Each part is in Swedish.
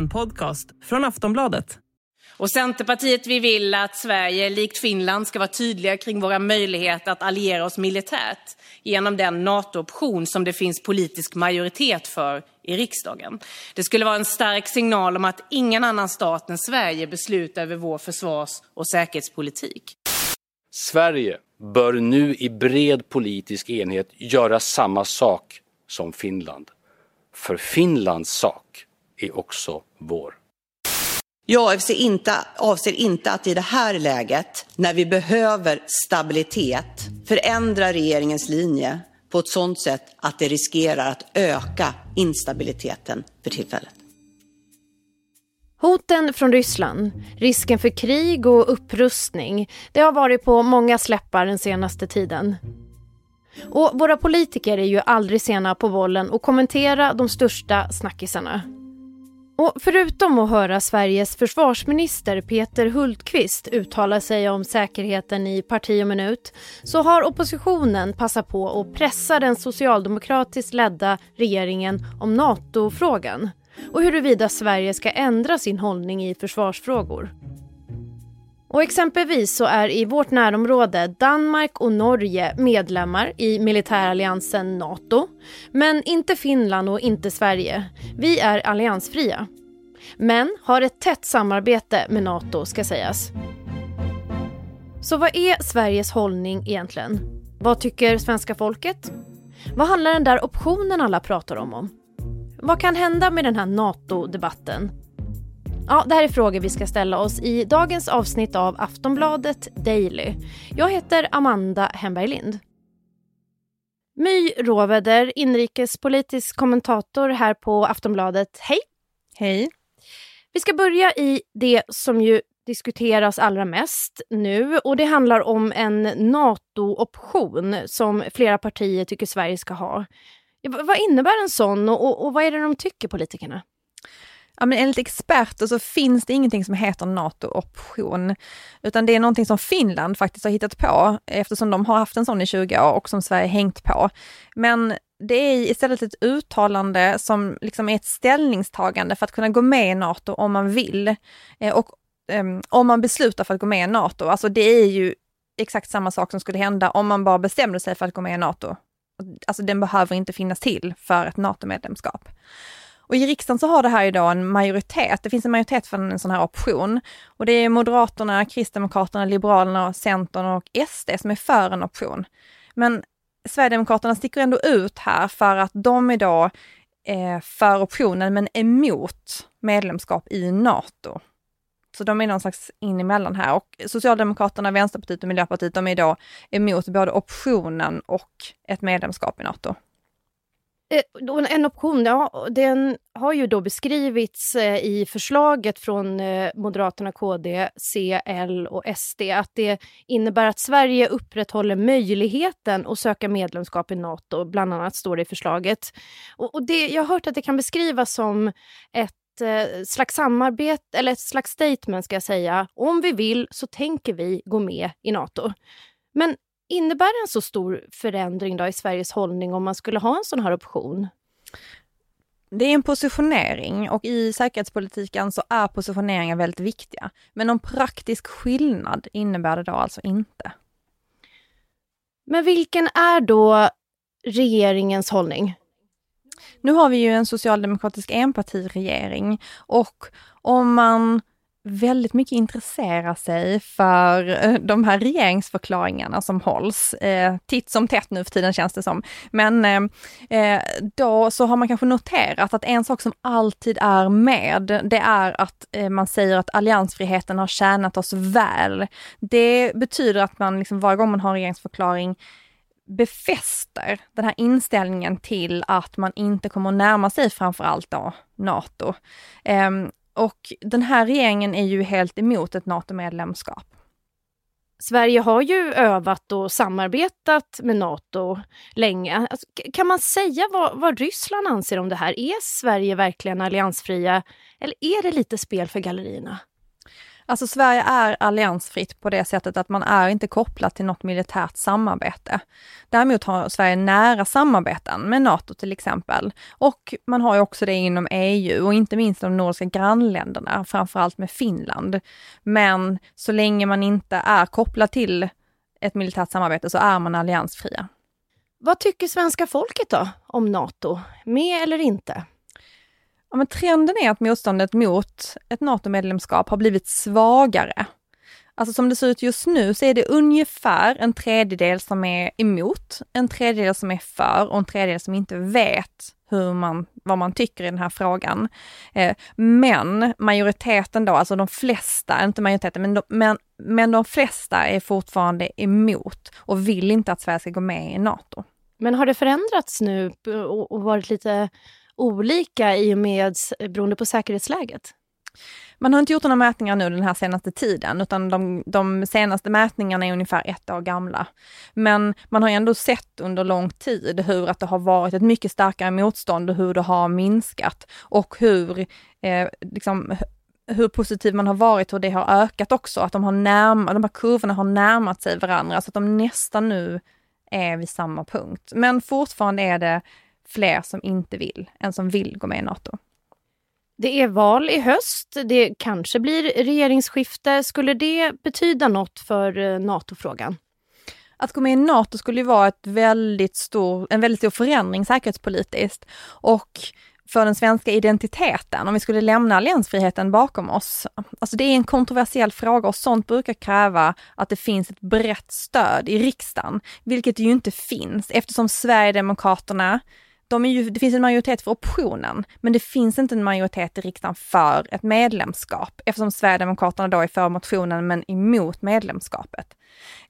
en podcast från Aftonbladet. Och Centerpartiet vi vill att Sverige, likt Finland, ska vara tydliga kring våra möjligheter att alliera oss militärt genom den NATO-option som det finns politisk majoritet för i riksdagen. Det skulle vara en stark signal om att ingen annan stat än Sverige beslutar över vår försvars och säkerhetspolitik. Sverige bör nu i bred politisk enhet göra samma sak som Finland. För Finlands sak är också vår. Jag avser inte, avser inte att i det här läget, när vi behöver stabilitet, förändra regeringens linje på ett sådant sätt att det riskerar att öka instabiliteten för tillfället. Hoten från Ryssland, risken för krig och upprustning, det har varit på många släppar den senaste tiden. Och våra politiker är ju aldrig sena på bollen och kommentera de största snackisarna. Och förutom att höra Sveriges försvarsminister Peter Hultqvist uttala sig om säkerheten i Parti och minut så har oppositionen passat på att pressa den socialdemokratiskt ledda regeringen om NATO-frågan och huruvida Sverige ska ändra sin hållning i försvarsfrågor. Och exempelvis så är i vårt närområde Danmark och Norge medlemmar i militäralliansen Nato. Men inte Finland och inte Sverige. Vi är alliansfria. Men har ett tätt samarbete med Nato ska sägas. Så vad är Sveriges hållning egentligen? Vad tycker svenska folket? Vad handlar den där optionen alla pratar om om? Vad kan hända med den här NATO-debatten? Ja, det här är frågor vi ska ställa oss i dagens avsnitt av Aftonbladet Daily. Jag heter Amanda Hemberg Lind. My Råväder, inrikespolitisk kommentator här på Aftonbladet. Hej! Hej! Vi ska börja i det som ju diskuteras allra mest nu och det handlar om en NATO-option som flera partier tycker Sverige ska ha. Vad innebär en sån och, och vad är det de tycker, politikerna? Ja, men enligt experter så finns det ingenting som heter NATO-option, utan det är någonting som Finland faktiskt har hittat på eftersom de har haft en sån i 20 år och som Sverige hängt på. Men det är istället ett uttalande som liksom är ett ställningstagande för att kunna gå med i NATO om man vill. Eh, och ehm, om man beslutar för att gå med i NATO, alltså det är ju exakt samma sak som skulle hända om man bara bestämde sig för att gå med i NATO. Alltså den behöver inte finnas till för ett NATO-medlemskap. Och i riksdagen så har det här idag en majoritet. Det finns en majoritet för en sån här option. Och det är Moderaterna, Kristdemokraterna, Liberalerna, Centern och SD som är för en option. Men Sverigedemokraterna sticker ändå ut här för att de idag är eh, för optionen men emot medlemskap i NATO. Så de är någon slags in emellan här och Socialdemokraterna, Vänsterpartiet och Miljöpartiet, de är då emot både optionen och ett medlemskap i NATO. Eh, en option, ja, den har ju då beskrivits eh, i förslaget från eh, Moderaterna, KD, C, L och SD att det innebär att Sverige upprätthåller möjligheten att söka medlemskap i Nato, bland annat står det i förslaget. Och, det, jag har hört att det kan beskrivas som ett slags samarbete, eller ett slags statement ska jag säga. Om vi vill så tänker vi gå med i Nato. Men Innebär en så stor förändring då i Sveriges hållning om man skulle ha en sån här option? Det är en positionering och i säkerhetspolitiken så är positioneringar väldigt viktiga. Men någon praktisk skillnad innebär det då alltså inte. Men vilken är då regeringens hållning? Nu har vi ju en socialdemokratisk enpartiregering och om man väldigt mycket intresserar sig för eh, de här regeringsförklaringarna som hålls. Eh, titt som tätt nu för tiden känns det som. Men eh, eh, då så har man kanske noterat att en sak som alltid är med, det är att eh, man säger att alliansfriheten har tjänat oss väl. Det betyder att man liksom varje gång man har en regeringsförklaring befäster den här inställningen till att man inte kommer närma sig framförallt då NATO. Um, och den här regeringen är ju helt emot ett NATO-medlemskap. Sverige har ju övat och samarbetat med Nato länge. Alltså, kan man säga vad, vad, Ryssland anser om det här? Är Sverige verkligen alliansfria eller är det lite spel för gallerierna? Alltså Sverige är alliansfritt på det sättet att man är inte kopplad till något militärt samarbete. Däremot har Sverige nära samarbeten med NATO till exempel. Och man har ju också det inom EU och inte minst de nordiska grannländerna, framförallt med Finland. Men så länge man inte är kopplad till ett militärt samarbete så är man alliansfria. Vad tycker svenska folket då om NATO? Med eller inte? Ja, men trenden är att motståndet mot ett NATO-medlemskap har blivit svagare. Alltså som det ser ut just nu så är det ungefär en tredjedel som är emot, en tredjedel som är för och en tredjedel som inte vet hur man, vad man tycker i den här frågan. Eh, men majoriteten då, alltså de flesta, inte majoriteten, men de, men, men de flesta är fortfarande emot och vill inte att Sverige ska gå med i NATO. Men har det förändrats nu och varit lite olika i och med, eh, beroende på säkerhetsläget? Man har inte gjort några mätningar nu den här senaste tiden, utan de, de, senaste mätningarna är ungefär ett år gamla. Men man har ändå sett under lång tid hur att det har varit ett mycket starkare motstånd och hur det har minskat och hur, eh, liksom, hur positiv man har varit, hur det har ökat också, att de, har närma, de här kurvorna har närmat sig varandra, så att de nästan nu är vid samma punkt. Men fortfarande är det fler som inte vill än som vill gå med i NATO. Det är val i höst. Det kanske blir regeringsskifte. Skulle det betyda något för eh, NATO-frågan? Att gå med i NATO skulle ju vara ett väldigt stor, en väldigt stor förändring säkerhetspolitiskt och för den svenska identiteten, om vi skulle lämna alliansfriheten bakom oss. Alltså det är en kontroversiell fråga och sånt brukar kräva att det finns ett brett stöd i riksdagen, vilket ju inte finns eftersom Sverigedemokraterna de är ju, det finns en majoritet för optionen, men det finns inte en majoritet i riksdagen för ett medlemskap eftersom Sverigedemokraterna då är för motionen men emot medlemskapet.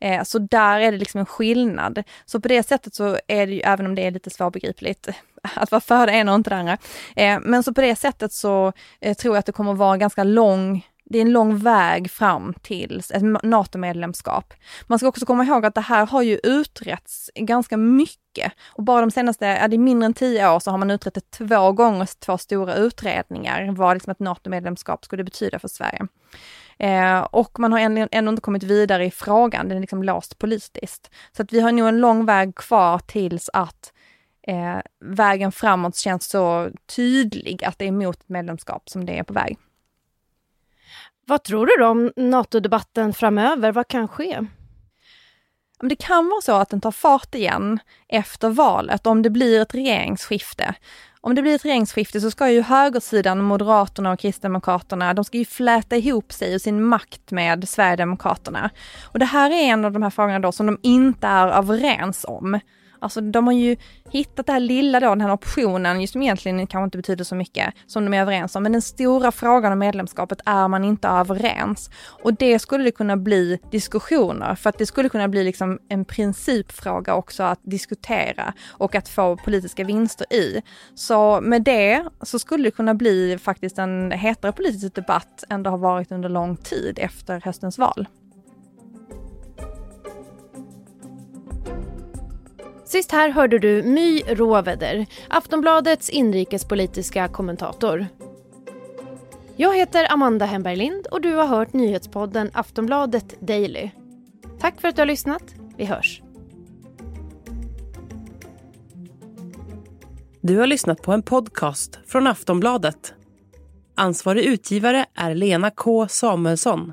Eh, så där är det liksom en skillnad. Så på det sättet så är det ju, även om det är lite svårbegripligt, att vara för det ena och inte det andra. Eh, men så på det sättet så eh, tror jag att det kommer vara ganska lång det är en lång väg fram till ett NATO-medlemskap. Man ska också komma ihåg att det här har ju utretts ganska mycket och bara de senaste, ja det är mindre än tio år så har man utrett det två gånger, två stora utredningar, vad liksom ett NATO-medlemskap skulle betyda för Sverige. Eh, och man har ännu, ännu inte kommit vidare i frågan, den är liksom låst politiskt. Så att vi har nog en lång väg kvar tills att eh, vägen framåt känns så tydlig att det är mot ett medlemskap som det är på väg. Vad tror du då om NATO-debatten framöver? Vad kan ske? Det kan vara så att den tar fart igen efter valet, om det blir ett regeringsskifte. Om det blir ett regeringsskifte så ska ju högersidan, Moderaterna och Kristdemokraterna, de ska ju fläta ihop sig och sin makt med Sverigedemokraterna. Och det här är en av de här frågorna då som de inte är överens om. Alltså de har ju hittat det här lilla då, den här optionen, just som egentligen kanske inte betyder så mycket, som de är överens om. Men den stora frågan om medlemskapet är man inte överens. Och det skulle det kunna bli diskussioner, för att det skulle kunna bli liksom en principfråga också att diskutera och att få politiska vinster i. Så med det så skulle det kunna bli faktiskt en hetare politisk debatt än det har varit under lång tid efter höstens val. Sist här hörde du My Råveder, Aftonbladets inrikespolitiska kommentator. Jag heter Amanda Hemberg Lind och du har hört nyhetspodden Aftonbladet Daily. Tack för att du har lyssnat. Vi hörs. Du har lyssnat på en podcast från Aftonbladet. Ansvarig utgivare är Lena K Samuelsson.